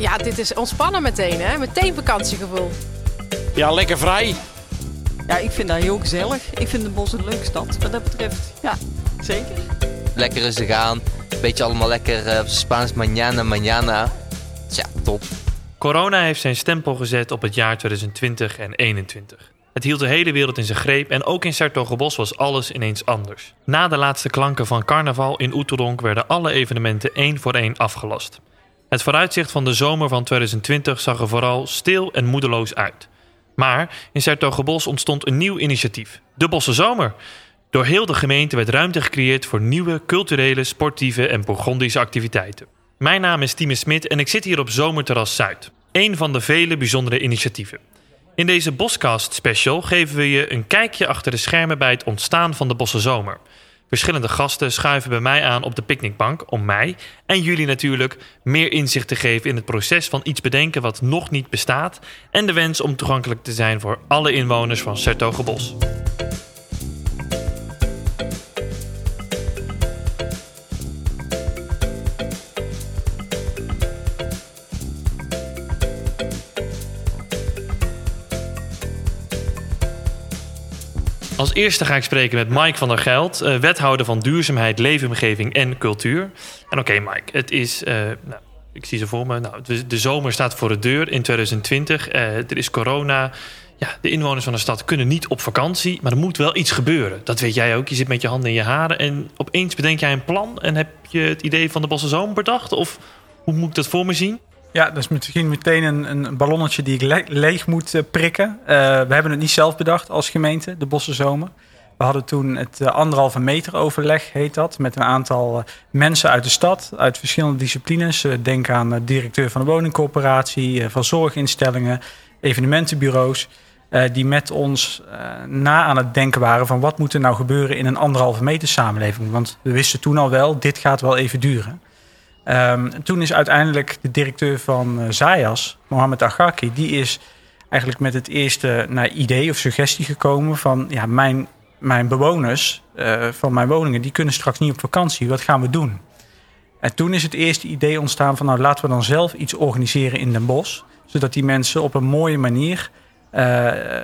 Ja, dit is ontspannen meteen, hè? Meteen vakantiegevoel. Ja, lekker vrij. Ja, ik vind dat heel gezellig. Ik vind de bos een leuke stad wat dat betreft. Ja, zeker. Lekker rustig aan. Beetje allemaal lekker uh, Spaans mañana, mañana. Tja, top. Corona heeft zijn stempel gezet op het jaar 2020 en 2021. Het hield de hele wereld in zijn greep en ook in Sertogenbos was alles ineens anders. Na de laatste klanken van carnaval in Oeteldonk werden alle evenementen één voor één afgelast. Het vooruitzicht van de zomer van 2020 zag er vooral stil en moedeloos uit. Maar in Sertogenbos ontstond een nieuw initiatief, de Bosse Zomer. Door heel de gemeente werd ruimte gecreëerd voor nieuwe culturele, sportieve en Bourgondische activiteiten. Mijn naam is Tieme Smit en ik zit hier op Zomerterras Zuid. Een van de vele bijzondere initiatieven. In deze Boscast special geven we je een kijkje achter de schermen bij het ontstaan van de Bosse Zomer. Verschillende gasten schuiven bij mij aan op de picknickbank om mij en jullie natuurlijk meer inzicht te geven in het proces van iets bedenken wat nog niet bestaat en de wens om toegankelijk te zijn voor alle inwoners van Sertogenbos. Als eerste ga ik spreken met Mike van der Geld, uh, wethouder van duurzaamheid, leefomgeving en cultuur. En oké, Mike, het is. Uh, nou, ik zie ze voor me. Nou, de, zomer staat voor de deur in 2020. Uh, er is corona. Ja, de inwoners van de stad kunnen niet op vakantie, maar er moet wel iets gebeuren. Dat weet jij ook. Je zit met je handen in je haren en opeens bedenk jij een plan en heb je het idee van de Bosse Zomer bedacht? Of hoe moet ik dat voor me zien? Ja, dat is misschien meteen een, een ballonnetje die ik leeg moet uh, prikken. Uh, we hebben het niet zelf bedacht als gemeente, de Bosse Zomer. We hadden toen het uh, anderhalve meter overleg, heet dat, met een aantal mensen uit de stad, uit verschillende disciplines. denk aan directeur van de woningcorporatie, van zorginstellingen, evenementenbureaus. die met ons na aan het denken waren van wat moet er nou gebeuren in een anderhalve meter samenleving. Want we wisten toen al wel, dit gaat wel even duren. Um, toen is uiteindelijk de directeur van uh, Zayas, Mohamed Agaki, die is eigenlijk met het eerste idee of suggestie gekomen van ja, mijn, mijn bewoners uh, van mijn woningen, die kunnen straks niet op vakantie. Wat gaan we doen? En toen is het eerste idee ontstaan van nou laten we dan zelf iets organiseren in Den Bosch, zodat die mensen op een mooie manier uh,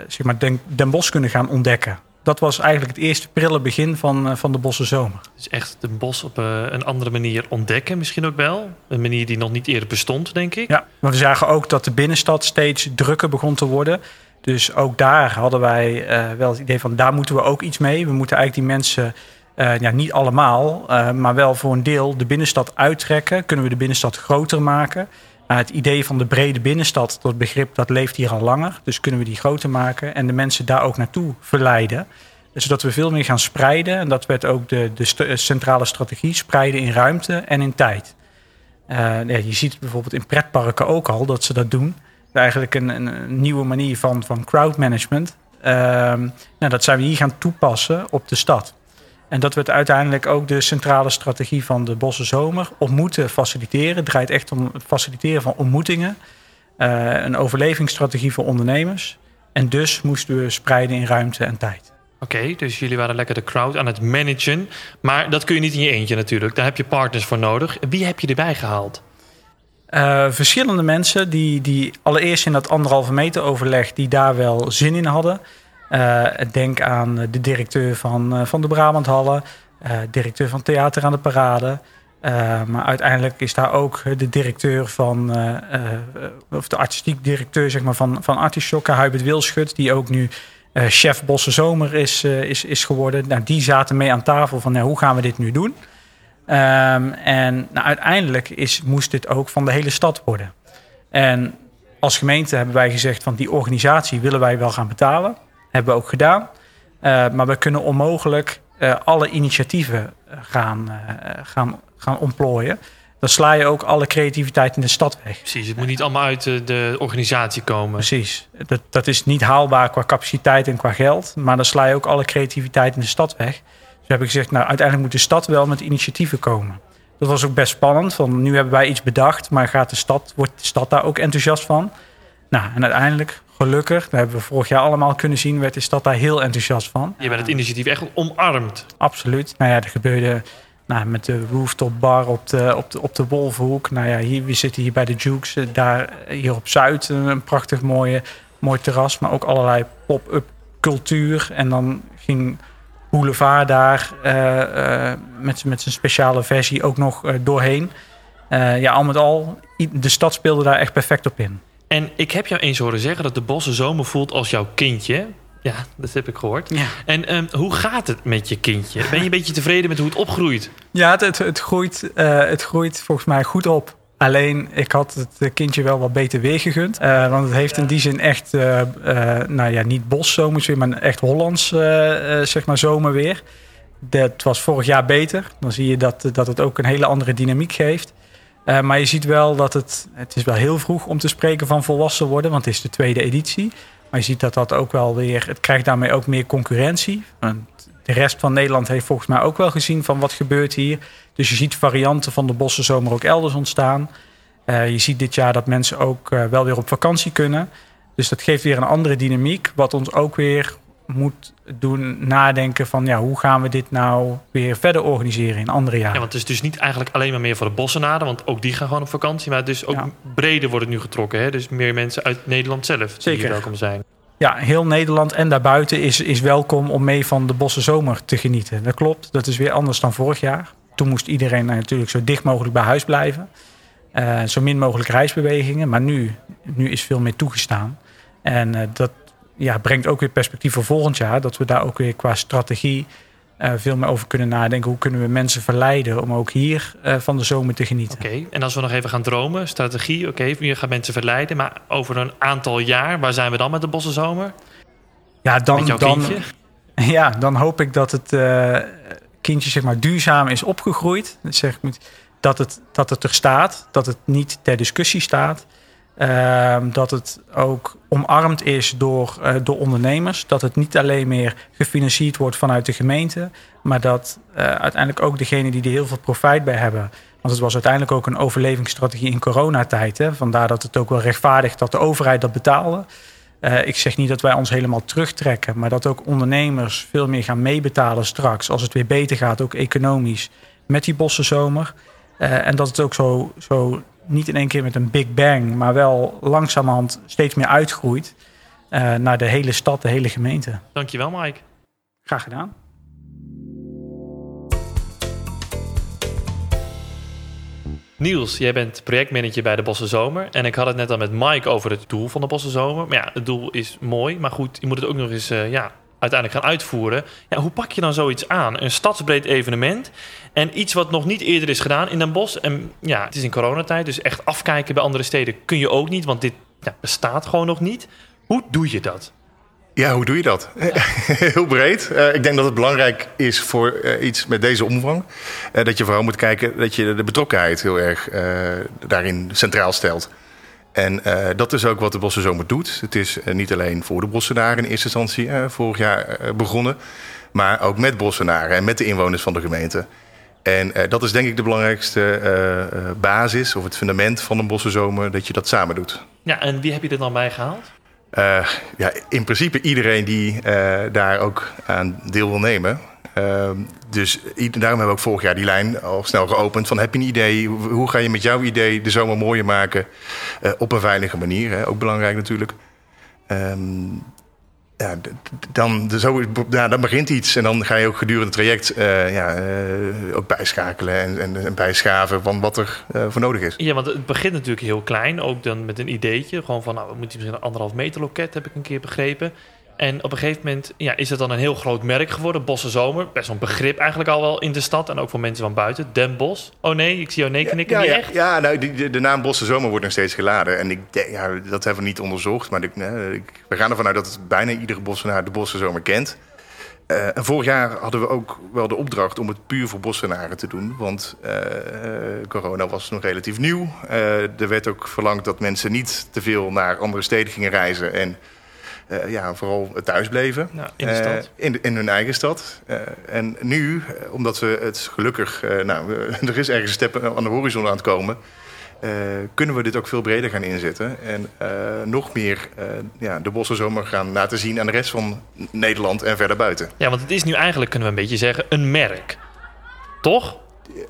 zeg maar Den, Den Bosch kunnen gaan ontdekken dat was eigenlijk het eerste prille begin van, eh, van de Bosse Zomer. Dus echt de bos op eh, een andere manier ontdekken misschien ook wel. Een manier die nog niet eerder bestond, denk ik. Ja, maar we zagen ook dat de binnenstad steeds drukker begon te worden. Dus ook daar hadden wij uh, wel het idee van daar moeten we ook iets mee. We moeten eigenlijk die mensen, uh, ja, niet allemaal, uh, maar wel voor een deel de binnenstad uittrekken. Kunnen we de binnenstad groter maken? Het idee van de brede binnenstad, dat begrip, dat leeft hier al langer. Dus kunnen we die groter maken en de mensen daar ook naartoe verleiden. Zodat we veel meer gaan spreiden. En dat werd ook de, de eh, centrale strategie, spreiden in ruimte en in tijd. Ja, je ziet bijvoorbeeld in pretparken ook al dat ze dat doen. Eigenlijk een, een nieuwe manier van, van crowdmanagement. Uh, nou, dat zijn we hier gaan toepassen op de stad. En dat werd uiteindelijk ook de centrale strategie van de Bosse Zomer. Ontmoeten, faciliteren. Het draait echt om het faciliteren van ontmoetingen. Uh, een overlevingsstrategie voor ondernemers. En dus moesten we spreiden in ruimte en tijd. Oké, okay, dus jullie waren lekker de crowd aan het managen. Maar dat kun je niet in je eentje natuurlijk. Daar heb je partners voor nodig. Wie heb je erbij gehaald? Uh, verschillende mensen die, die allereerst in dat anderhalve meter overleg... die daar wel zin in hadden. Uh, denk aan de directeur van, uh, van de Brabanthallen, uh, directeur van Theater aan de Parade. maar uiteindelijk is daar ook de directeur van, of de artistiek directeur zeg maar, van, van Artischokken, Hubert Wilschut, die ook nu chef Bosse Zomer is, is, is geworden. Nou, die zaten mee aan tafel van nou, hoe gaan we dit nu doen? Um, en nou, uiteindelijk is, moest dit ook van de hele stad worden. En als gemeente hebben wij gezegd van die organisatie willen wij wel gaan betalen hebben we ook gedaan. Uh, maar we kunnen onmogelijk uh, alle initiatieven eh, gaan, gaan, gaan ontplooien. Dan sla je ook alle creativiteit in de stad weg. Precies, het moet niet allemaal uit de organisatie komen. Precies, dat, dat is niet haalbaar qua capaciteit en qua geld. Maar dan sla je ook alle creativiteit in de stad weg. Dus we hebben gezegd, nou uiteindelijk moet de stad wel met initiatieven komen. Dat was ook best spannend, want nu hebben wij iets bedacht, maar gaat de stad, wordt de stad daar ook enthousiast van? Nou, en uiteindelijk Gelukkig, dat hebben we vorig jaar allemaal kunnen zien, werd de stad daar heel enthousiast van. Je bent het initiatief echt omarmd. Absoluut. Nou ja, er gebeurde Nou, met de rooftop bar op de, op de, op de Wolvenhoek. Nou ja, hier, we zitten hier bij de Jukes. eh, Daar, hier op Zuid een, prachtig mooie, mooi terras. Maar ook allerlei pop-up cultuur. En dan ging Boulevard daar eh, eh, met, zijn speciale versie ook nog doorheen. Ja, al met al, de stad speelde daar echt perfect op in. En ik heb jou eens horen zeggen dat de Bosse Zomer voelt als jouw kindje. Ja, dat heb ik gehoord. Ja, En ehm, hoe gaat het met je kindje? Ben je een beetje tevreden met hoe het opgroeit? ja het, het, het, groeit, eh, het groeit volgens mij goed op. Alleen, ik had het kindje wel wat beter weer gegund. Eh, want het heeft in die zin echt, eh, nou ja, niet boszomers weer, maar echt Hollands, zeg maar, zomerweer. Dat was vorig jaar beter. Dan zie je dat, dat het ook een hele andere dynamiek geeft. Eh, maar je ziet wel dat het, het is wel heel vroeg om te spreken van volwassen worden, want het is de tweede editie. Maar je ziet dat dat ook wel weer, het krijgt daarmee ook meer concurrentie. Want de rest van Nederland heeft volgens mij ook wel gezien van wat gebeurt hier. Dus je ziet varianten van de Bosse Zomer ook elders ontstaan. Eh, je ziet dit jaar dat mensen ook eh, wel weer op vakantie kunnen. Dus dat geeft weer een andere dynamiek, wat ons ook weer moet doen nadenken van ja, hoe gaan we dit nou weer verder organiseren in andere jaren. Ja, want het is dus niet eigenlijk alleen maar meer voor de Bossenaren, want ook die gaan gewoon op vakantie. Maar dus ook Ja. breder wordt het nu getrokken. Hè? Dus meer mensen uit Nederland zelf die Zeker. hier welkom zijn. Ja, heel Nederland en daarbuiten is, is welkom om mee van de Bosse Zomer te genieten. Dat klopt, dat is weer anders dan vorig jaar. Toen moest iedereen natuurlijk zo dicht mogelijk bij huis blijven. Eh, zo min mogelijk reisbewegingen. Maar nu, nu is veel meer toegestaan. En eh, dat ja, brengt ook weer perspectief voor volgend jaar. Dat we daar ook weer qua strategie eh, veel meer over kunnen nadenken. Hoe kunnen we mensen verleiden om ook hier eh, van de zomer te genieten. Oké, en als we nog even gaan dromen, strategie, oké, je gaat mensen verleiden. Maar over een aantal jaar, waar zijn we dan met de Bosse Zomer? Ja, dan, dan? Ja, dan hoop ik dat het eh, kindje zeg maar, duurzaam is opgegroeid. Dat, zeg dat, het, dat het er staat, dat het niet ter discussie staat. Ehm, dat het ook omarmd is door, eh, door ondernemers. Dat het niet alleen meer gefinancierd wordt vanuit de gemeente. Maar dat eh, uiteindelijk ook degenen die er heel veel profijt bij hebben. Want het was uiteindelijk ook een overlevingsstrategie in coronatijd. Hè? Vandaar dat het ook wel rechtvaardig dat de overheid dat betaalde. Eh, ik zeg niet dat wij ons helemaal terugtrekken, maar dat ook ondernemers veel meer gaan meebetalen straks. Als het weer beter gaat, ook economisch, met die bossenzomer. En dat het ook zo, zo niet in één keer met een big bang, maar wel langzamerhand steeds meer uitgroeit eh, naar de hele stad, de hele gemeente. Dankjewel, Mike. Graag gedaan. Niels, jij bent projectmanager bij de Bosse Zomer. En ik had het net al met Mike over het doel van de Bosse Zomer. Maar ja, het doel is mooi. Maar goed, je moet het ook nog eens eh, ja, uiteindelijk gaan uitvoeren. Ja, hoe pak je dan zoiets aan? Een stadsbreed evenement. En iets wat nog niet eerder is gedaan in Den Bosch. En ja, het is in coronatijd. Dus echt afkijken bij andere steden kun je ook niet. Want dit ja, bestaat gewoon nog niet. Hoe doe je dat? Ja, hoe doe je dat? Heel breed. Eh, ik denk dat het belangrijk is voor eh, iets met deze omvang. eh, dat je vooral moet kijken dat je de betrokkenheid heel erg daarin centraal stelt. En eh, dat is ook wat de Bosse Zomer doet. Het is eh, niet alleen voor de Bossenaren in eerste instantie eh, vorig jaar begonnen. Maar ook met Bossenaren en met de inwoners van de gemeente. En dat is denk ik de belangrijkste basis of het fundament van een Bosse Zomer. Dat je dat samen doet. Ja, en wie heb je er dan bij gehaald? Eh, ja, in principe iedereen die eh, daar ook aan deel wil nemen. Ehm, dus daarom hebben we ook vorig jaar die lijn al snel geopend. Van heb je een idee? Hoe hoe ga je met jouw idee de zomer mooier maken? Eh, op een veilige manier, hè? ook belangrijk natuurlijk. Ehm, ja, dan, zo, ja, dan begint iets. En dan ga je ook gedurende het traject eh, ja, eh, ook bijschakelen en, en, en bijschaven van wat er eh, voor nodig is. Ja, want het begint natuurlijk heel klein. Ook dan met een ideetje. Gewoon van, nou, we moeten misschien een anderhalf meter loket, heb ik een keer begrepen. En op een gegeven moment ja, is het dan een heel groot merk geworden. Bosse Zomer. Best wel een begrip eigenlijk al wel in de stad. En ook voor mensen van buiten. Den Bos. Oh nee, ik zie jou nee knikken. Ja, niet ja, echt? ja nou, die, de, de naam Bosse Zomer wordt nog steeds geladen. En ik denk, ja, dat hebben we niet onderzocht. Maar ik, eh, ik- we gaan ervan uit dat bijna iedere Bossenaar de Bosse Zomer kent. Eh, en vorig jaar hadden we ook wel de opdracht om het puur voor Bossenaren te doen. Want eh, corona was nog relatief nieuw. Er werd ook verlangd dat mensen niet te veel naar andere steden gingen reizen. En eh, ja, vooral thuis bleven. Ja, in de Eh, stad. in, de- in hun eigen stad. Eh, en nu, omdat we het gelukkig... nou, er is ergens een step aan de horizon aan het komen... kunnen we dit ook veel breder gaan inzetten. En nog meer ja, de bossenzomer gaan laten zien aan de rest van Nederland en verder buiten. Ja, want het is nu eigenlijk, kunnen we een beetje zeggen, een merk. Toch?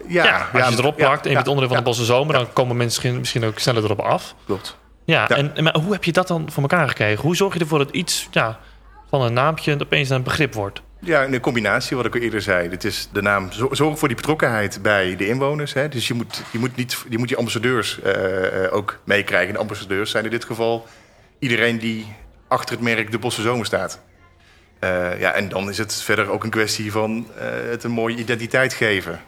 Ja, als je het erop ja, plakt en je ja, bent onderdeel van ja, de Bosse Zomer... dan komen mensen misschien, misschien ook sneller erop af. Klopt. Ja, Ja. En, maar hoe heb je dat dan voor elkaar gekregen? Hoe zorg je ervoor dat iets ja, van een naampje opeens een begrip wordt? Ja, in een combinatie, wat ik al eerder zei. Het is de naam zo- zorg voor die betrokkenheid bij de inwoners. Hè. Dus je moet, je moet, niet, je moet die ambassadeurs eh, eh, ook meekrijgen. De ambassadeurs zijn in dit geval iedereen die achter het merk De Bosse Zomer staat. Eh, ja, en dan is het verder ook een kwestie van het een mooie identiteit geven.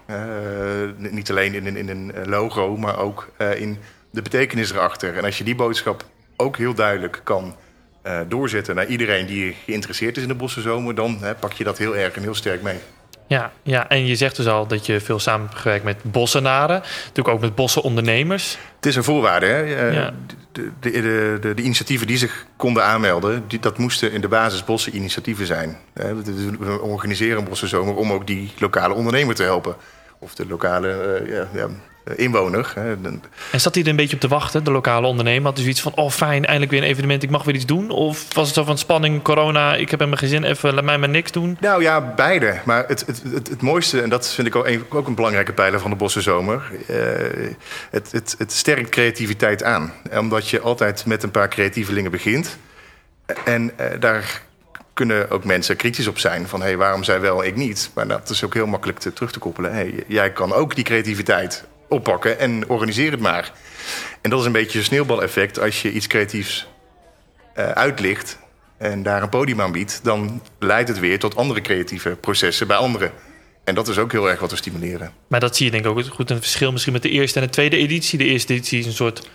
Niet alleen in, een- in een logo, maar ook in de betekenis erachter. En als je die boodschap ook heel duidelijk kan eh, doorzetten naar iedereen die geïnteresseerd is in de Bosse Zomer, dan hè, pak je dat heel erg en heel sterk mee. Ja, ja, en je zegt dus al dat je veel samen hebt gewerkt met bossenaren. Natuurlijk ook met bossenondernemers. Het is een voorwaarde. Hè? Eh, Ja. de, de, de, de, initiatieven die zich konden aanmelden, die, dat moesten in de basis bosseninitiatieven zijn. We organiseren een Bossenzomer om ook die lokale ondernemer te helpen. Of de lokale eh, ja, ja, inwoner. Hè. En zat hij er een beetje op te wachten, de lokale ondernemer? Had hij zoiets van, oh fijn, eindelijk weer een evenement, ik mag weer iets doen? Of was het zo van spanning, corona, ik heb in mijn gezin even, laat mij maar niks doen? Nou ja, beide. Maar het, het, het, het mooiste, en dat vind ik ook een, ook een belangrijke pijler van de Bossenzomer... eh het, het, het sterkt creativiteit aan. Omdat je altijd met een paar creatievelingen begint. En eh, daar kunnen ook mensen kritisch op zijn. Van, hé, hey, waarom zij wel, ik niet? Maar dat is ook heel makkelijk te, terug te koppelen. Hey, jij kan ook die creativiteit oppakken en organiseer het maar. En dat is een beetje een sneeuwbaleffect. Als je iets creatiefs eh, uitlicht en daar een podium aan biedt... dan leidt het weer tot andere creatieve processen bij anderen. En dat is ook heel erg wat we stimuleren. Maar dat zie je denk ik ook goed een verschil misschien met de eerste en de tweede editie. De eerste editie is een soort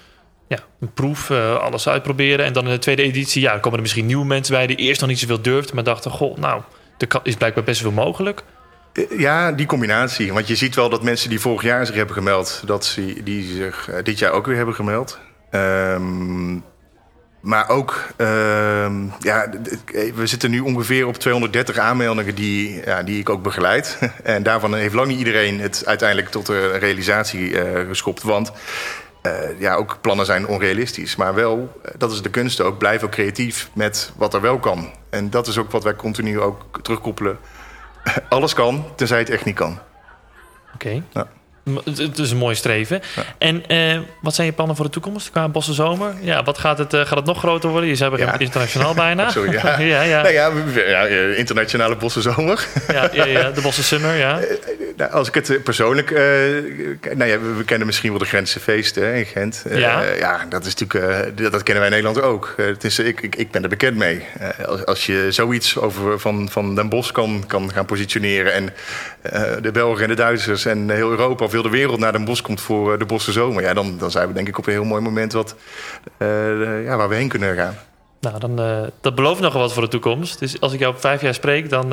ja, een proef, eh, alles uitproberen. En dan in de tweede editie, ja, komen er misschien nieuwe mensen bij die eerst nog niet zoveel durfden, maar dachten, goh, nou, er is blijkbaar best veel mogelijk. Eh, Ja, die combinatie. Want je ziet wel dat mensen die vorig jaar zich hebben gemeld... dat ze die zich eh, dit jaar ook weer hebben gemeld. Ehm, maar ook, ehm, ja, we zitten nu ongeveer op 230 aanmeldingen die, ja, die ik ook begeleid. En daarvan heeft lang niet iedereen het uiteindelijk tot een realisatie eh, geschopt. Want eh, ja, ook plannen zijn onrealistisch. Maar wel, eh, dat is de kunst ook, blijf ook creatief met wat er wel kan. En dat is ook wat wij continu ook terugkoppelen. Alles kan, tenzij het echt niet kan. Oké. Ja. Het, is een mooi streven. En eh, wat zijn je plannen voor de toekomst qua Bosse Zomer? Ja, wat gaat het, eh, gaat het nog groter worden? Je zei Ja. internationaal bijna. Sorry, ja. ja, ja. Nou ja, eh, internationale bossenzomer. Ja, ja, ja, de Bosse Summer, ja. Nou, als ik het persoonlijk... nou ja, we, we kennen misschien wel de Gentse feesten hè, in Gent. Ja. ja, dat is natuurlijk... dat, dat kennen wij in Nederland ook. Het is, ik, ik, ik ben er bekend mee. Als, als je zoiets over van, van Den Bosch kan, kan gaan positioneren... en de Belgen en de Duitsers en heel Europa of heel de wereld naar Den Bosch komt voor eh, de Bosse Zomer... Ja, dan, dan zijn we denk ik op een heel mooi moment wat, eh, ja, waar we heen kunnen gaan. Nou, dan, eh, dat belooft nogal wat voor de toekomst. Dus als ik jou op vijf jaar spreek, dan,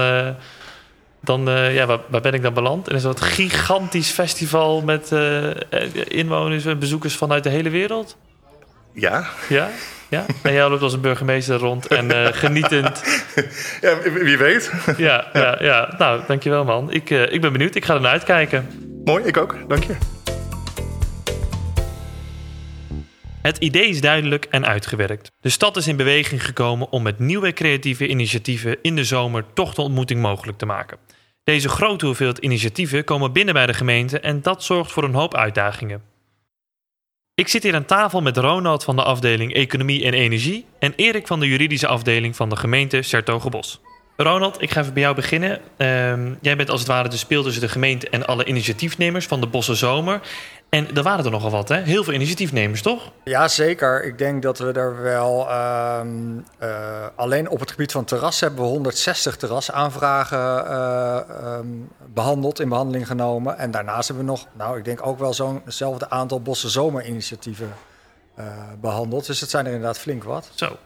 dan ja, waar, waar ben ik dan beland? En is dat een gigantisch festival met inwoners en bezoekers vanuit de hele wereld? Ja, Ja? Ja? En jij loopt als een burgemeester rond en genietend. ja wie weet. Ja, ja, ja. Nou, dankjewel man. Ik, ik ben benieuwd. Ik ga er naar uitkijken. Mooi, ik ook. Dank je. Het idee is duidelijk en uitgewerkt. De stad is in beweging gekomen om met nieuwe creatieve initiatieven in de zomer toch de ontmoeting mogelijk te maken. Deze grote hoeveelheid initiatieven komen binnen bij de gemeente en dat zorgt voor een hoop uitdagingen. Ik zit hier aan tafel met Ronald van de afdeling Economie en Energie en Erik van de juridische afdeling van de gemeente Sertogenbos. Ronald, ik ga even bij jou beginnen. Ehm, jij bent als het ware de speel tussen de gemeente en alle initiatiefnemers van de Bosse Zomer. En er waren er nogal wat, hè? Heel veel initiatiefnemers, toch? Ja, zeker. Ik denk dat we er wel... ehm, eh, alleen op het gebied van terras hebben we 160 terrasaanvragen eh, ehm, behandeld, in behandeling genomen. En daarnaast hebben we nog, nou, ik denk ook wel zo'nzelfde aantal Bosse Zomerinitiatieven eh, behandeld. Dus het zijn er inderdaad flink wat. Zo.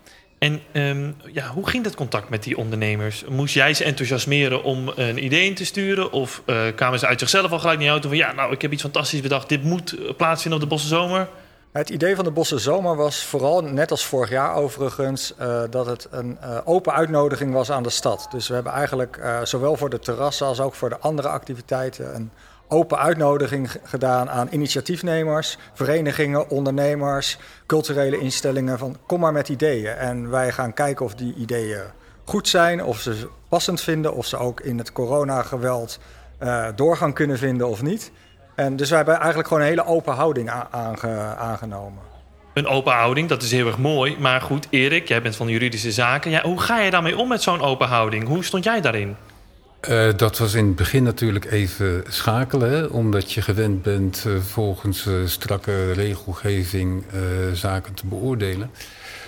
En ehm, ja, hoe ging dat contact met die ondernemers? Moest jij ze enthousiasmeren om een idee in te sturen? Of eh, kwamen ze uit zichzelf al gelijk naar jou toe van... ja, nou, ik heb iets fantastisch bedacht. Dit moet eh, plaatsvinden op de Bosse Zomer. Het idee van de Bosse Zomer was vooral, net als vorig jaar overigens, eh, dat het een eh, open uitnodiging was aan de stad. Dus we hebben eigenlijk eh, zowel voor de terrassen als ook voor de andere activiteiten een open uitnodiging gedaan aan initiatiefnemers, verenigingen, ondernemers, culturele instellingen van kom maar met ideeën. En wij gaan kijken of die ideeën goed zijn, of ze passend vinden, of ze ook in het coronageweld eh, doorgang kunnen vinden of niet. En dus wij hebben eigenlijk gewoon een hele open houding aangenomen. Een open houding, dat is heel erg mooi. Maar goed, Erik, jij bent van juridische zaken. Ja, hoe ga je daarmee om met zo'n open houding? Hoe stond jij daarin? Eh, dat was in het begin natuurlijk even schakelen, omdat je gewend bent eh, volgens eh, strakke regelgeving zaken te beoordelen.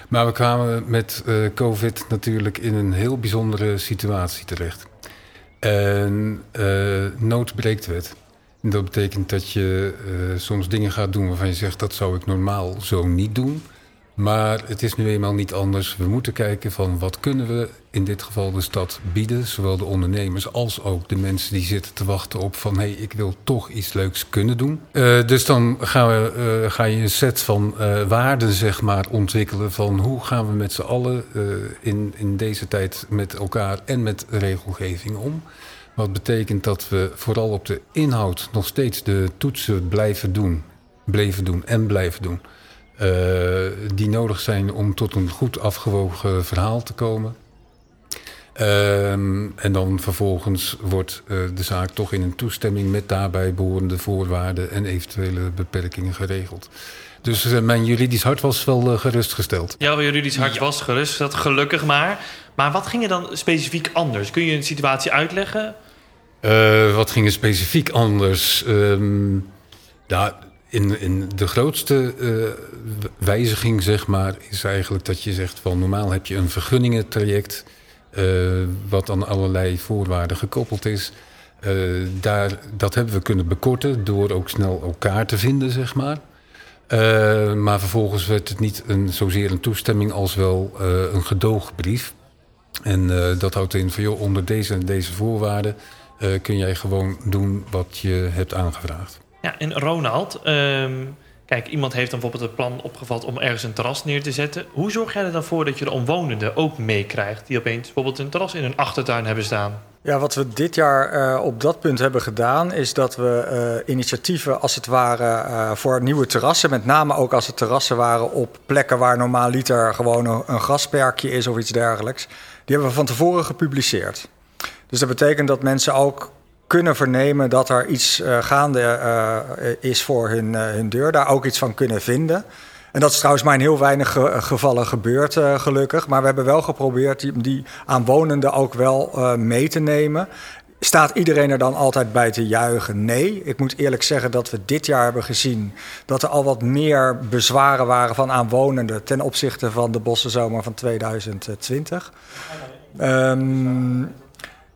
Maar we kwamen met COVID natuurlijk in een heel bijzondere situatie terecht. En nood breekt wet. Dat betekent dat je soms dingen gaat doen waarvan je zegt dat zou ik normaal zo niet doen. Maar het is nu eenmaal niet anders. We moeten kijken van wat kunnen we in dit geval de stad bieden. Zowel de ondernemers als ook de mensen die zitten te wachten op van... hé, hey, ik wil toch iets leuks kunnen doen. Eh, dus dan gaan we, eh, ga je een set van eh, waarden zeg maar, ontwikkelen... van hoe gaan we met z'n allen in, in deze tijd met elkaar en met regelgeving om... Wat betekent dat we vooral op de inhoud nog steeds de toetsen blijven doen. Bleven doen en blijven doen. Uh, die nodig zijn om tot een goed afgewogen verhaal te komen. Uh, en dan vervolgens wordt uh, de zaak toch in een toestemming met daarbij behorende voorwaarden en eventuele beperkingen geregeld. Dus uh, mijn juridisch hart was wel uh, gerustgesteld. Jouw juridisch hart ja. was gerustgesteld, gelukkig maar. Maar wat ging er dan specifiek anders? Kun je een situatie uitleggen? Uh, wat ging er specifiek anders? Um, in, in de grootste uh, wijziging, zeg maar, is eigenlijk dat je zegt van normaal heb je een vergunningentraject, uh, wat aan allerlei voorwaarden gekoppeld is. Uh, daar, dat hebben we kunnen bekorten door ook snel elkaar te vinden, zeg maar. maar vervolgens werd het niet een, zozeer een toestemming als wel een gedoogbrief. En dat houdt in van, joh, onder deze en deze voorwaarden kun jij gewoon doen wat je hebt aangevraagd. En Ronald, um, kijk, iemand heeft dan bijvoorbeeld het plan opgevat om ergens een terras neer te zetten. Hoe zorg jij er dan voor dat je de omwonenden ook meekrijgt, die opeens bijvoorbeeld een terras in hun achtertuin hebben staan? Ja, wat we dit jaar uh, op dat punt hebben gedaan, is dat we uh, initiatieven als het ware uh, voor nieuwe terrassen, met name ook als het terrassen waren op plekken waar normaal liter gewoon een, een grasperkje is of iets dergelijks, die hebben we van tevoren gepubliceerd. Dus dat betekent dat mensen ook kunnen vernemen dat er iets uh, gaande uh, is voor hun, uh, hun deur, daar ook iets van kunnen vinden. En dat is trouwens maar in heel weinig ge gevallen gebeurd, gelukkig. Maar we hebben wel geprobeerd die, die aanwonenden ook wel mee te nemen. Staat iedereen er dan altijd bij te juichen? Nee. Ik moet eerlijk zeggen dat we dit jaar hebben gezien dat er al wat meer bezwaren waren van aanwonenden ten opzichte van de Bossenzomer van 2020. Um,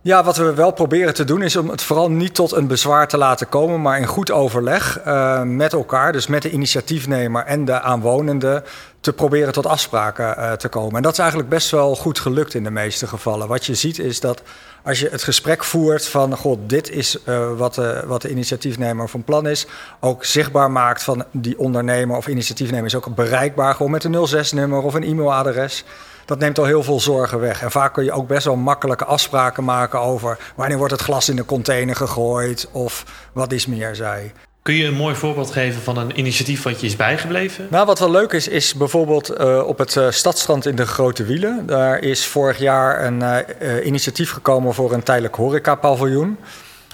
ja, wat we wel proberen te doen is om het vooral niet tot een bezwaar te laten komen, maar in goed overleg uh, met elkaar, dus met de initiatiefnemer en de aanwonenden, te proberen tot afspraken uh, te komen. En dat is eigenlijk best wel goed gelukt in de meeste gevallen. Wat je ziet is dat als je het gesprek voert van, god, dit is uh, wat, de, wat de initiatiefnemer van plan is, ook zichtbaar maakt van die ondernemer of initiatiefnemer is ook bereikbaar, gewoon met een 06-nummer of een e-mailadres dat neemt al heel veel zorgen weg. En vaak kun je ook best wel makkelijke afspraken maken over wanneer wordt het glas in de container gegooid of wat is meer zij. Kun je een mooi voorbeeld geven van een initiatief wat je is bijgebleven? Nou, wat wel leuk is, is bijvoorbeeld uh, op het uh, Stadstrand in de Grote Wielen. Daar is vorig jaar een uh, initiatief gekomen voor een tijdelijk horecapaviljoen.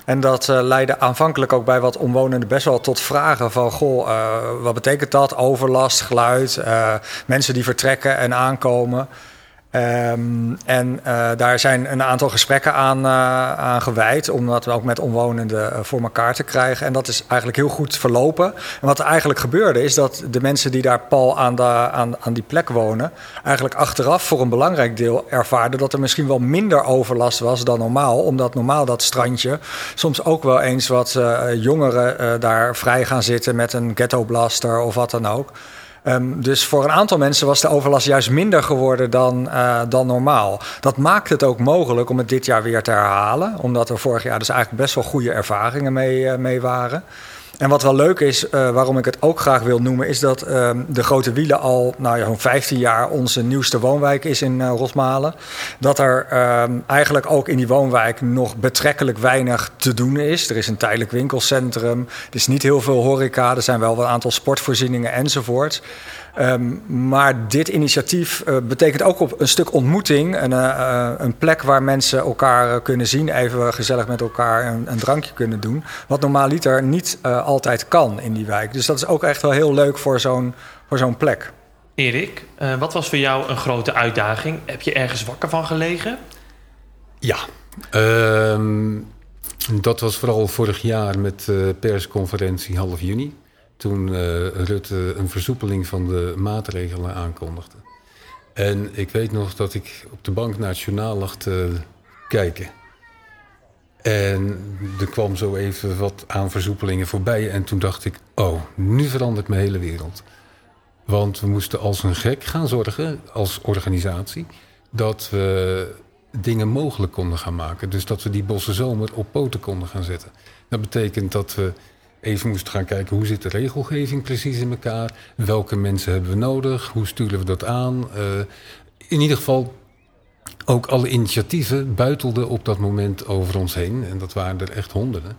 En dat uh, leidde aanvankelijk ook bij wat omwonenden best wel tot vragen van... goh, uh, wat betekent dat? Overlast, geluid, uh, mensen die vertrekken en aankomen. Um, en daar zijn een aantal gesprekken aan, aan gewijd... om dat ook met omwonenden voor elkaar te krijgen. En dat is eigenlijk heel goed verlopen. En wat er eigenlijk gebeurde is dat de mensen die daar pal aan, aan, aan die plek wonen... eigenlijk achteraf voor een belangrijk deel ervaarden... dat er misschien wel minder overlast was dan normaal. Omdat normaal dat strandje soms ook wel eens wat jongeren daar vrij gaan zitten... met een ghettoblaster of wat dan ook... Um, dus voor een aantal mensen was de overlast juist minder geworden dan, uh, dan normaal. Dat maakt het ook mogelijk om het dit jaar weer te herhalen. Omdat er vorig jaar dus eigenlijk best wel goede ervaringen mee, uh, mee waren. En wat wel leuk is, uh, waarom ik het ook graag wil noemen, is dat uh, de Grote Wielen al nou ja, zo'n 15 jaar onze nieuwste woonwijk is in uh, Rosmalen. Dat er ehm, eigenlijk ook in die woonwijk nog betrekkelijk weinig te doen is. Er is een tijdelijk winkelcentrum, er is niet heel veel horeca, er zijn wel een aantal sportvoorzieningen enzovoort. Um, maar dit initiatief uh, betekent ook op een stuk ontmoeting. Een, uh, een plek waar mensen elkaar kunnen zien. Even gezellig met elkaar een, een drankje kunnen doen. Wat normaaliter niet uh, altijd kan in die wijk. Dus dat is ook echt wel heel leuk voor zo'n zo'n plek. Erik, wat was voor jou een grote uitdaging? Heb je ergens wakker van gelegen? Ja, um, dat was vooral vorig jaar met de persconferentie half juni toen uh, Rutte een versoepeling van de maatregelen aankondigde. En ik weet nog dat ik op de bank journaal lag te kijken. En er kwam zo even wat aan versoepelingen voorbij. En toen dacht ik, oh, nu verandert mijn hele wereld. Want we moesten als een gek gaan zorgen, als organisatie... dat we dingen mogelijk konden gaan maken. Dus dat we die bosse zomer op poten konden gaan zetten. Dat betekent dat we even moesten gaan kijken hoe zit de regelgeving precies in elkaar. Welke mensen hebben we nodig? Hoe sturen we dat aan? Uh, in ieder geval ook alle initiatieven buitelden op dat moment over ons heen. En dat waren er echt honderden.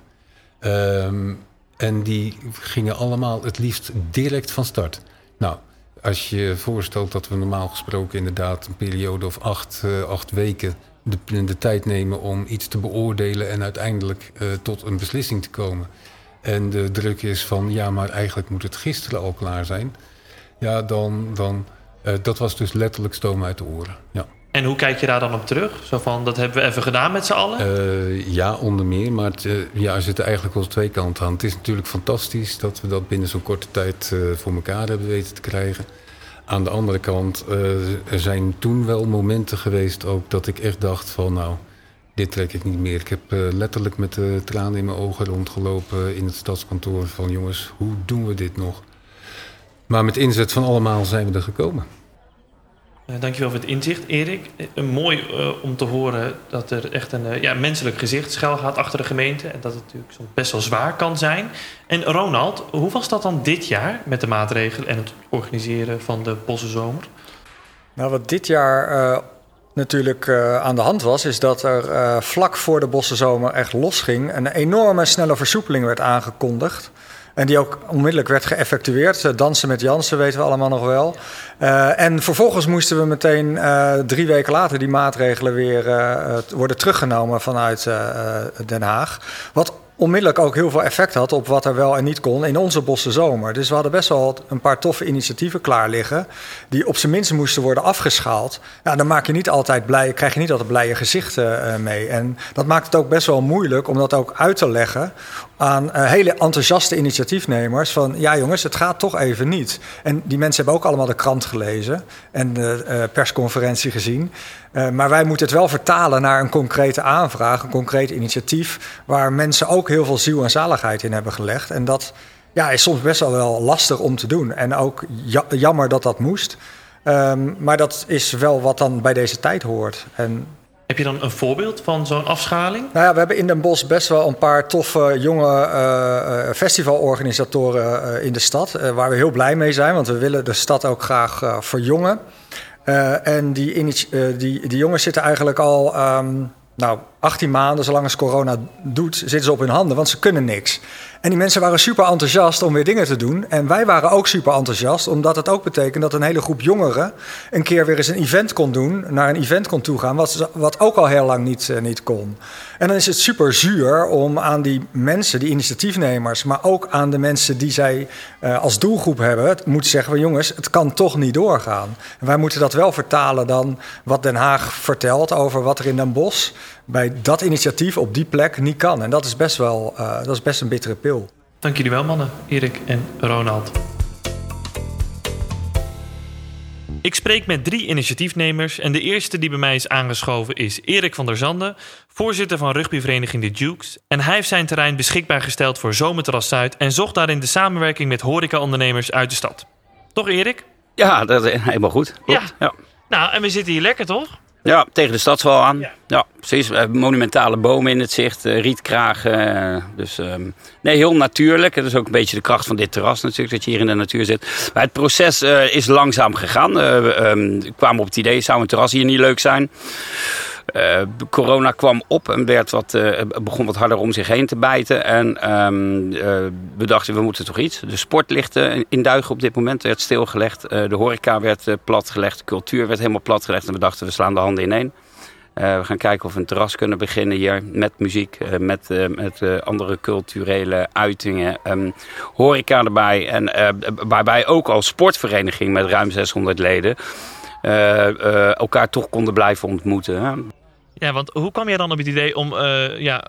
Um, en die gingen allemaal het liefst direct van start. Nou, als je voorstelt dat we normaal gesproken inderdaad een periode of acht, uh, acht weken de, tijd nemen om iets te beoordelen en uiteindelijk uh, tot een beslissing te komen. En de druk is van ja, maar eigenlijk moet het gisteren al klaar zijn. Ja, dan, dan uh, dat was dus letterlijk stoom uit de oren. Ja. En hoe kijk je daar dan op terug? Zo van, dat hebben we even gedaan met z'n allen? Uh, ja, onder meer. Maar het, uh, ja, er zitten eigenlijk wel twee kanten aan. Het is natuurlijk fantastisch dat we dat binnen zo'n korte tijd voor elkaar hebben weten te krijgen. Aan de andere kant, er zijn toen wel momenten geweest ook dat ik echt dacht van nou dit trek ik niet meer. Ik heb uh, letterlijk met de tranen in mijn ogen rondgelopen in het stadskantoor van jongens, hoe doen we dit nog? Maar met inzet van allemaal zijn we er gekomen. Uh, dankjewel voor het inzicht, Erik. Uh, mooi om te horen dat er echt een ja, menselijk gezicht schuil gaat achter de gemeente. En dat het natuurlijk soms best wel zwaar kan zijn. En Ronald, hoe was dat dan dit jaar met de maatregelen en het organiseren van de Bossenzomer? Nou, wat dit jaar natuurlijk uh, aan de hand was, is dat er uh, vlak voor de Bossenzomer echt losging. Een enorme snelle versoepeling werd aangekondigd. En die ook onmiddellijk werd geëffectueerd. Uh, dansen met Jansen weten we allemaal nog wel. en vervolgens moesten we meteen drie weken later die maatregelen weer worden teruggenomen vanuit Den Haag. Wat onmiddellijk ook heel veel effect had op wat er wel en niet kon in onze bosse zomer. Dus we hadden best wel een paar toffe initiatieven klaar liggen, die op zijn minst moesten worden afgeschaald. Ja, dan maak je niet altijd blij, krijg je niet altijd blije gezichten uh, mee. En dat maakt het ook best wel moeilijk om dat ook uit te leggen aan uh, hele enthousiaste initiatiefnemers van ja jongens, het gaat toch even niet. En die mensen hebben ook allemaal de krant gelezen en de uh, persconferentie gezien. Uh, maar wij moeten het wel vertalen naar een concrete aanvraag, een concreet initiatief, waar mensen ook heel veel ziel en zaligheid in hebben gelegd. En dat ja, is soms best wel, wel lastig om te doen. En ook jammer dat dat moest. Um, maar dat is wel wat dan bij deze tijd hoort. En heb je dan een voorbeeld van zo'n afschaling? Nou ja, we hebben in Den Bosch best wel een paar toffe jonge uh, festivalorganisatoren uh, in de stad. waar we heel blij mee zijn, want we willen de stad ook graag verjongen. en die, die, die jongens zitten eigenlijk al um, nou, 18 maanden, zolang als corona doet, zitten ze op hun handen, want ze kunnen niks. En die mensen waren super enthousiast om weer dingen te doen. En wij waren ook super enthousiast, omdat het ook betekent dat een hele groep jongeren een keer weer eens een event kon doen, naar een event kon toegaan, wat, wat ook al heel lang niet, uh, niet kon. En dan is het super zuur om aan die mensen, die initiatiefnemers, maar ook aan de mensen die zij uh, als doelgroep hebben, moeten zeggen van jongens, het kan toch niet doorgaan. En wij moeten dat wel vertalen dan wat Den Haag vertelt over wat er in Den Bosch bij dat initiatief op die plek niet kan. En dat is best wel uh, dat is best een bittere pil. Dank jullie wel, mannen, Erik en Ronald. Ik spreek met drie initiatiefnemers en de eerste die bij mij is aangeschoven is Erik van der Zanden, voorzitter van rugbyvereniging De Dukes. En hij heeft zijn terrein beschikbaar gesteld voor Zomerterras Zuid en zocht daarin de samenwerking met horecaondernemers uit de stad. Toch Erik? Ja, dat is helemaal goed. Ja. ja. Nou, en we zitten hier lekker toch? Ja, tegen de stadswal aan. Ja, precies. We hebben monumentale bomen in het zicht, uh, rietkragen. Uh, dus um, nee, heel natuurlijk. Dat is ook een beetje de kracht van dit terras natuurlijk, dat je hier in de natuur zit. Maar het proces uh, is langzaam gegaan. we um, kwamen op het idee, zou een terras hier niet leuk zijn? Uh, corona kwam op en werd wat, uh, begon wat harder om zich heen te bijten. En um, uh, we dachten, we moeten toch iets. De sport ligt in duigen op dit moment, werd stilgelegd. de horeca werd platgelegd, de cultuur werd helemaal platgelegd. En we dachten, we slaan de handen ineen. we gaan kijken of we een terras kunnen beginnen hier met muziek, met, met andere culturele uitingen. Um, horeca erbij en waarbij ook als sportvereniging met ruim 600 leden... Elkaar toch konden blijven ontmoeten. Hè? Ja, want hoe kwam jij dan op het idee om uh, ja,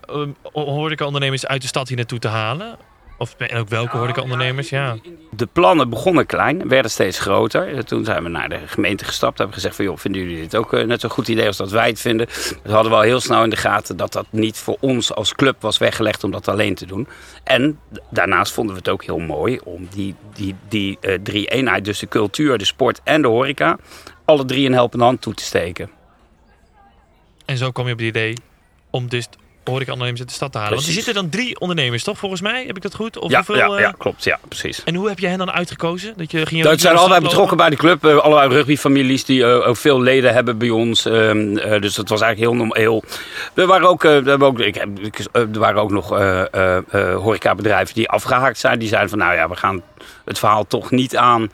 horeca-ondernemers uit de stad hier naartoe te halen? Of en ook welke horeca-ondernemers? Ja. De plannen begonnen klein, werden steeds groter. Toen zijn we naar de gemeente gestapt. Hebben gezegd van, joh, vinden jullie dit ook net zo'n goed idee als dat wij het vinden? We hadden wel heel snel in de gaten dat dat niet voor ons als club was weggelegd om dat alleen te doen. En daarnaast vonden we het ook heel mooi om die, die, die uh, drie eenheid, dus de cultuur, de sport en de horeca, alle drie een helpende hand toe te steken. En zo kom je op het idee om dus horeca-ondernemers uit de stad te halen. Precies. Want er zitten dan drie ondernemers, toch? Volgens mij, heb ik dat goed? Of Ja, hoeveel, ja, eh, ja, klopt. Ja, precies. En hoe heb je hen dan uitgekozen? Dat, je, ging je Dat zijn allebei betrokken bij de club. eh, allerlei rugbyfamilies die eh, ook veel leden hebben bij ons. ehm, eh, dus dat was eigenlijk heel... norm- heel er waren ook, eh, we hebben ook, ik, eh, er waren ook nog eh eh, eh, horecabedrijven die afgehaakt zijn. Die zeiden van nou ja, we gaan het verhaal toch niet aan.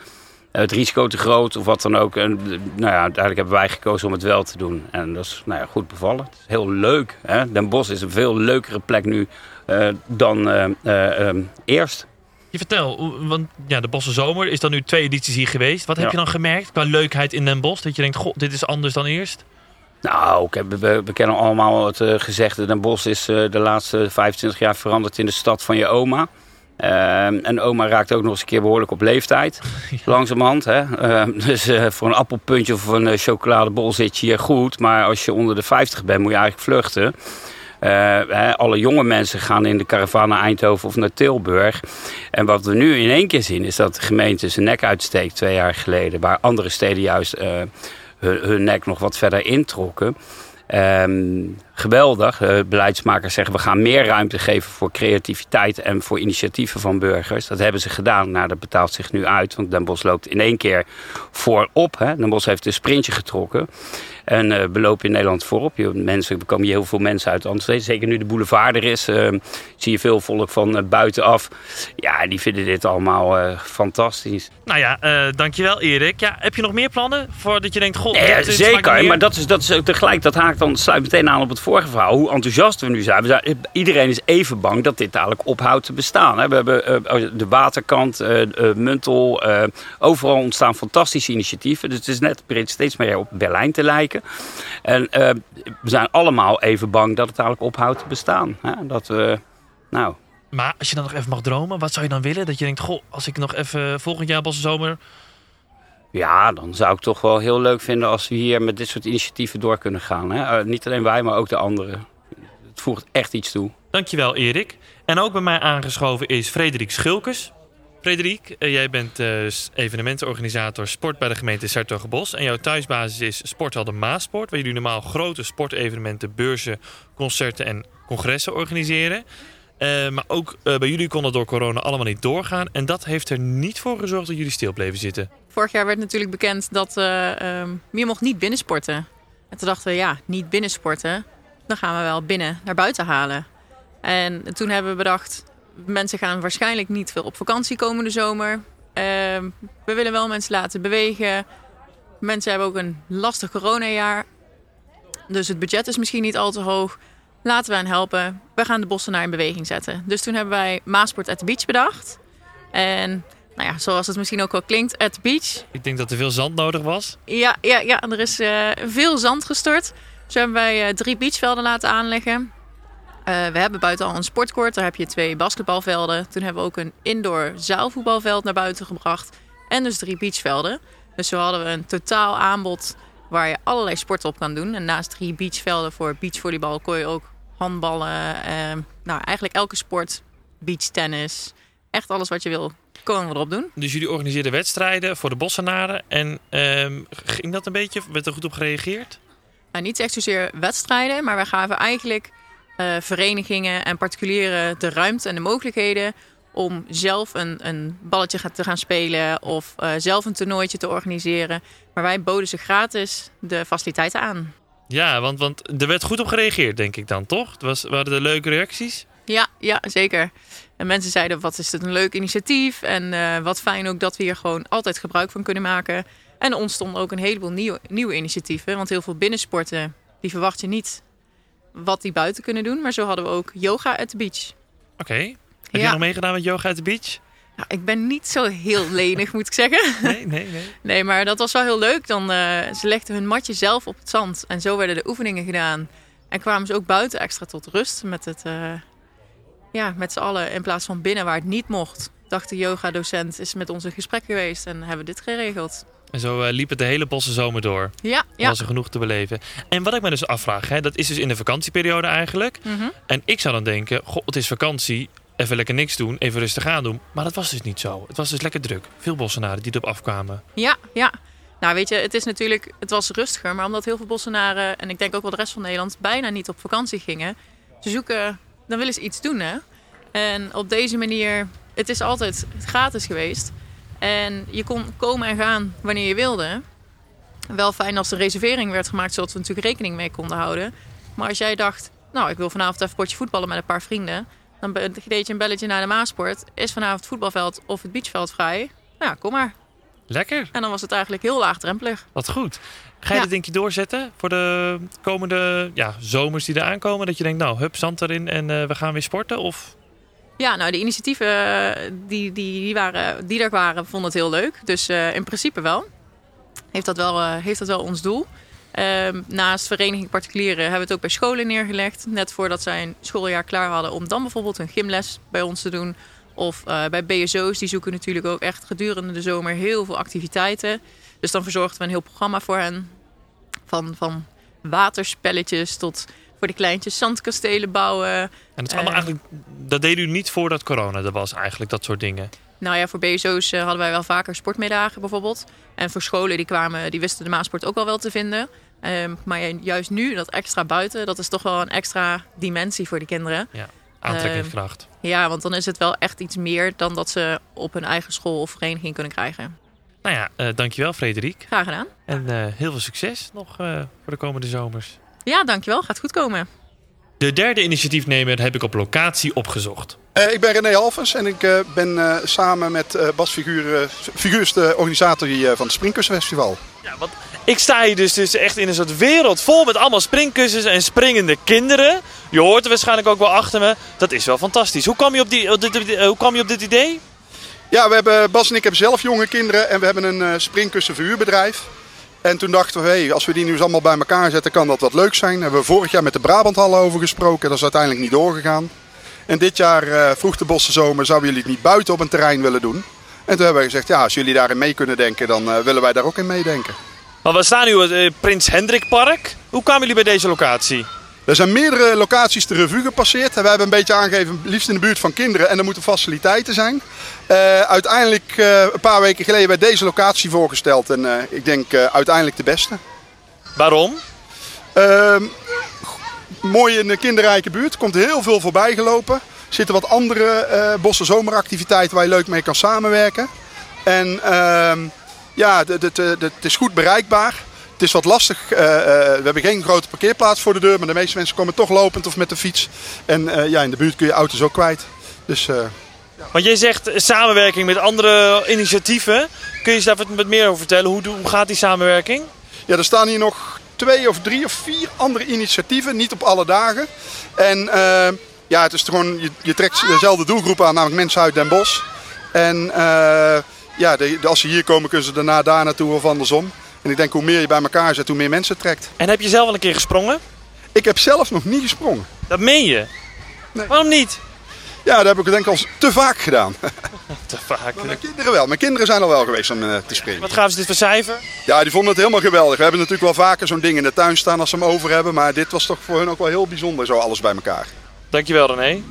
Eh, Het risico te groot of wat dan ook. En, eh, nou ja, uiteindelijk hebben wij gekozen om het wel te doen. En dat is nou ja, goed bevallen. Het is heel leuk. Hè? Den Bosch is een veel leukere plek nu eh, dan eh, eh, ehm, eerst. Je vertel, want ja, de Bosse Zomer is dan nu twee edities hier geweest. Wat heb Ja. je dan gemerkt qua leukheid in Den Bosch? Dat je denkt, goh, dit is anders dan eerst? Nou, we, we kennen allemaal het eh, gezegde. Den Bosch is de laatste 25 jaar veranderd in de stad van je oma. Ehm, en oma raakt ook nog eens een keer behoorlijk op leeftijd. Langzamerhand. Hè? Ehm, dus eh, voor een appelpuntje of een eh, chocoladebol zit je hier goed. Maar als je onder de 50 bent, moet je eigenlijk vluchten. Eh, hè, alle jonge mensen gaan in de caravan naar Eindhoven of naar Tilburg. En wat we nu in één keer zien, is dat de gemeente zijn nek uitsteekt twee jaar geleden. Waar andere steden juist eh, hun, hun nek nog wat verder introkken. Ehm, geweldig. Eh, beleidsmakers zeggen we gaan meer ruimte geven voor creativiteit en voor initiatieven van burgers. Dat hebben ze gedaan. Nou, dat betaalt zich nu uit. Want Den Bosch loopt in één keer voorop. Hè. Den Bosch heeft een sprintje getrokken. En eh, we lopen in Nederland voorop. Je, mensen, er komen hier heel veel mensen uit Amsterdam. Zeker nu de boulevard er is, eh, zie je veel volk van buitenaf. Ja, die vinden dit allemaal fantastisch. Nou ja, dankjewel Erik. Ja, heb je nog meer plannen? Voordat je denkt, goh, Nee, dit- dit smaakt zeker, maar dat is, dat is ook tegelijk, dat haakt dan, sluit meteen aan op het vorige verhaal. Hoe enthousiast we nu zijn. We zijn iedereen is even bang dat dit dadelijk ophoudt te bestaan. hè. We hebben eh, de waterkant, eh eh, Muntel, overal ontstaan fantastische initiatieven. Dus het is net begint steeds meer op Berlijn te lijken. En we zijn allemaal even bang dat het dadelijk ophoudt te bestaan. hè. Dat we, nou, Maar als je dan nog even mag dromen, wat zou je dan willen? Dat je denkt, goh, als ik nog even volgend jaar Bosse Zomer... Ja, dan zou ik toch wel heel leuk vinden als we hier met dit soort initiatieven door kunnen gaan. Hè? Eh, niet alleen wij, maar ook de anderen. Het voegt echt iets toe. Dankjewel Erik. En ook bij mij aangeschoven is Frederik Schulkes. Frederik, eh, jij bent s- evenementenorganisator sport bij de gemeente Sertogenbos. En jouw thuisbasis is Sporthal de Maasport, waar jullie normaal grote sportevenementen, beurzen, concerten en congressen organiseren. Maar ook bij jullie kon het door corona allemaal niet doorgaan. En dat heeft er niet voor gezorgd dat jullie stil bleven zitten. Vorig jaar werd natuurlijk bekend dat ehm, je mocht niet binnensporten. En toen dachten we, ja, niet binnensporten. Dan gaan we wel binnen naar buiten halen. En toen hebben we bedacht, mensen gaan waarschijnlijk niet veel op vakantie komende zomer. Ehm, we willen wel mensen laten bewegen. Mensen hebben ook een lastig coronajaar. Dus het budget is misschien niet al te hoog. Laten we hen helpen. We gaan de bossenaar in beweging zetten. Dus toen hebben wij Maasport at the Beach bedacht. En nou ja, zoals het misschien ook wel klinkt, at the beach. Ik denk dat er veel zand nodig was. Ja, ja, ja er is eh, veel zand gestort. Dus hebben wij eh, drie beachvelden laten aanleggen. Eh, we hebben buiten al een sportcourt. Daar heb je twee basketbalvelden. Toen hebben we ook een indoor zaalvoetbalveld naar buiten gebracht. En dus drie beachvelden. Dus zo hadden we een totaal aanbod waar je allerlei sporten op kan doen. En naast drie beachvelden voor beachvolleybal kon je ook handballen. nou, eigenlijk elke sport. Beachtennis. Echt alles wat je wil, kon we erop doen. Dus jullie organiseerden wedstrijden voor de Bossenaren. En ehm, ging dat een beetje? Werd er goed op gereageerd? nou, niet echt zozeer wedstrijden, maar wij gaven eigenlijk eh, verenigingen en particulieren de ruimte en de mogelijkheden om zelf een, een balletje te gaan spelen of uh, zelf een toernooitje te organiseren. Maar wij boden ze gratis de faciliteiten aan. Ja, want, want er werd goed op gereageerd, denk ik dan, toch? Was, waren er leuke reacties? Ja, ja, zeker. En mensen zeiden, wat is dit een leuk initiatief. En uh, wat fijn ook dat we hier gewoon altijd gebruik van kunnen maken. En er ontstonden ook een heleboel nieuwe, nieuwe initiatieven. Want heel veel binnensporten, die verwacht je niet wat die buiten kunnen doen. Maar zo hadden we ook yoga at the beach. Oké. Okay. Heb je nog meegedaan met yoga at the beach? Nou, ik ben niet zo heel lenig, moet ik zeggen. Nee, nee, nee. Nee, maar dat was wel heel leuk. Dan, uh, ze legden hun matje zelf op het zand. En zo werden de oefeningen gedaan. En kwamen ze ook buiten extra tot rust met het... Uh, ja, met z'n allen in plaats van binnen waar het niet mocht. Dacht de yoga-docent is met ons in gesprek geweest en hebben we dit geregeld. En zo uh, liep het de hele bosse zomer door. Ja, ja. Was er genoeg te beleven. En wat ik me dus afvraag, hè, dat is dus in de vakantieperiode eigenlijk. Mm -hmm. En ik zou dan denken, goh, het is vakantie. Even lekker niks doen, even rustig aan doen. Maar dat was dus niet zo. Het was dus lekker druk. Veel bossenaren die erop afkwamen. Ja, ja. Nou weet je, het is natuurlijk, het was rustiger. Maar omdat heel veel bossenaren, en ik denk ook wel de rest van Nederland, bijna niet op vakantie gingen. Ze zoeken, dan willen ze iets doen hè. En op deze manier, het is altijd gratis geweest. En je kon komen en gaan wanneer je wilde. Wel fijn als de reservering werd gemaakt, zodat we natuurlijk rekening mee konden houden. Maar als jij dacht, nou ik wil vanavond even potje voetballen met een paar vrienden. Dan deed je een belletje naar de Maasport. Is vanavond het voetbalveld of het beachveld vrij? Nou, kom maar. Lekker. En dan was het eigenlijk heel laagdrempelig. Wat goed. Ga je Ja. dit denk je doorzetten voor de komende ja, zomers die eraan komen? Dat je denkt, nou, hup, zand erin en eh, we gaan weer sporten? Of Ja, nou de initiatieven eh, die, die, die, waren, die er waren, vonden het heel leuk. Dus eh, in principe wel. Heeft dat wel, heeft dat wel ons doel. Ehm, naast vereniging particulieren hebben we het ook bij scholen neergelegd. Net voordat zij een schooljaar klaar hadden om dan bijvoorbeeld een gymles bij ons te doen. Of eh, bij BSO's, die zoeken natuurlijk ook echt gedurende de zomer heel veel activiteiten. Dus dan verzorgden we een heel programma voor hen. Van, van waterspelletjes tot voor de kleintjes zandkastelen bouwen. En dat is allemaal Eh, eigenlijk, dat deed u niet voordat corona er was eigenlijk, dat soort dingen. Nou ja, voor BSO's eh, hadden wij wel vaker sportmiddagen bijvoorbeeld. En voor scholen die kwamen, die wisten de Maasport ook wel wel te vinden. Ehm, maar juist nu, dat extra buiten, dat is toch wel een extra dimensie voor die kinderen. Ja, aantrekkingskracht. Ja, want dan is het wel echt iets meer dan dat ze op hun eigen school of vereniging kunnen krijgen. Nou ja, eh, dankjewel Frederik. Graag gedaan. En eh, heel veel succes nog eh, voor de komende zomers. Ja, dankjewel. Gaat goed komen. De derde initiatiefnemer heb ik op locatie opgezocht. Eh, ik ben René Alvens en ik eh, ben eh, samen met eh, Bas Figuur, eh, Figuurs de organisator hier, van het Springkussenfestival. Ik sta hier dus, dus echt in een soort wereld vol met allemaal springkussens en springende kinderen. Je hoort er waarschijnlijk ook wel achter me. Dat is wel fantastisch. Hoe kwam je op, die, op dit, hoe kwam je op dit idee? Ja, we hebben, Bas en ik hebben zelf jonge kinderen en we hebben een eh springkussenverhuurbedrijf. En toen dachten we, hey, als we die nu eens allemaal bij elkaar zetten, kan dat wat leuk zijn. Daar hebben we vorig jaar met de Brabanthallen over gesproken. Dat is uiteindelijk niet doorgegaan. En dit jaar eh, vroeg de Bosse Zomer, zouden jullie het niet buiten op een terrein willen doen? En toen hebben we gezegd, ja, als jullie daarin mee kunnen denken, dan eh, willen wij daar ook in meedenken. Maar we staan nu op het eh, Prins Hendrik Park. Hoe kwamen jullie bij deze locatie? Er zijn meerdere locaties de revue gepasseerd. En wij hebben een beetje aangegeven, liefst in de buurt van kinderen. En er moeten faciliteiten zijn. Eh, uiteindelijk eh, een paar weken geleden werd deze locatie voorgesteld. En eh, ik denk uiteindelijk de beste. Waarom? Ehm, mooi in de kinderrijke buurt. Er komt heel veel voorbij gelopen. Er zitten wat andere bossen zomeractiviteiten waar je leuk mee kan samenwerken. En ehm, ja, het is goed bereikbaar. Het is wat lastig. eh, eh, we hebben geen grote parkeerplaats voor de deur. Maar de meeste mensen komen toch lopend of met de fiets. En eh, ja, in de buurt kun je auto's ook kwijt. Dus Want jij zegt samenwerking met andere initiatieven. Kun je daar wat meer over vertellen? Hoe, hoe gaat die samenwerking? Ja, er staan hier nog twee of drie of vier andere initiatieven, niet op alle dagen. En ja, het is gewoon, je, je trekt dezelfde doelgroep aan, namelijk mensen uit Den Bosch. En ja, de- als ze hier komen, kunnen ze daarna daar naartoe of andersom. En ik denk, hoe meer je bij elkaar zet, hoe meer mensen trekt. En heb je zelf al een keer gesprongen? Ik heb zelf nog niet gesprongen. Dat meen je? Waarom niet? Ja, dat heb ik denk ik al te vaak gedaan. Te vaak. Mijn kinderen wel. Mijn kinderen zijn al wel geweest om eh, te springen. Wat gaven ze dit voor cijfer? Ja, die vonden het helemaal geweldig. We hebben natuurlijk wel vaker zo'n ding in de tuin staan als ze hem over hebben. Maar dit was toch voor hun ook wel heel bijzonder, zo alles bij elkaar. Dankjewel René.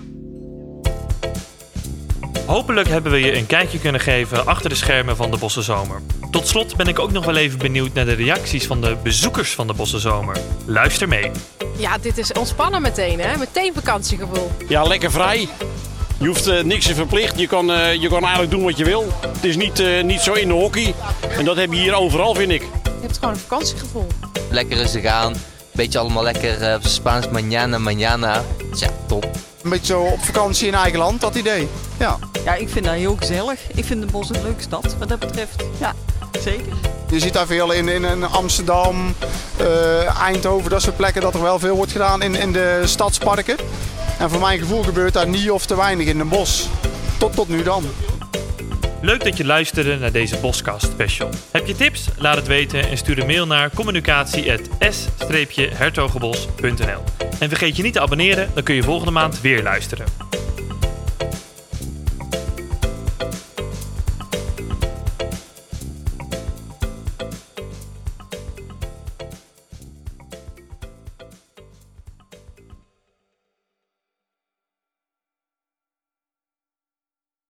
Hopelijk hebben we je een kijkje kunnen geven achter de schermen van de Bosse Zomer. Tot slot ben ik ook nog wel even benieuwd naar de reacties van de bezoekers van de Bosse Zomer. Luister mee. Ja, dit is ontspannen meteen, hè? Meteen vakantiegevoel. Ja, lekker vrij. Je hoeft eh, niks te verplichten. Je kan, eh, je kan eigenlijk doen wat je wil. Het is niet, eh, niet zo in de hockey. En dat heb je hier overal, vind ik. Je hebt gewoon een vakantiegevoel. Lekker rustig aan. Beetje allemaal lekker eh, Spaans mañana, mañana. Tja, top. Een beetje zo op vakantie in eigen land, dat idee. Ja. Ja, ik vind dat heel gezellig. Ik vind Den Bosch een leuke stad, wat dat betreft. Ja, zeker. Je ziet daar veel in, in, in Amsterdam, eh, Eindhoven, dat soort plekken, dat er wel veel wordt gedaan in, in de stadsparken. En voor mijn gevoel gebeurt daar niet of te weinig in Den Bosch. Tot, tot nu dan. Leuk dat je luisterde naar deze Boskast special. Heb je tips? Laat het weten en stuur een mail naar communicatie.s-hertogenbos.nl En vergeet je niet te abonneren, dan kun je volgende maand weer luisteren.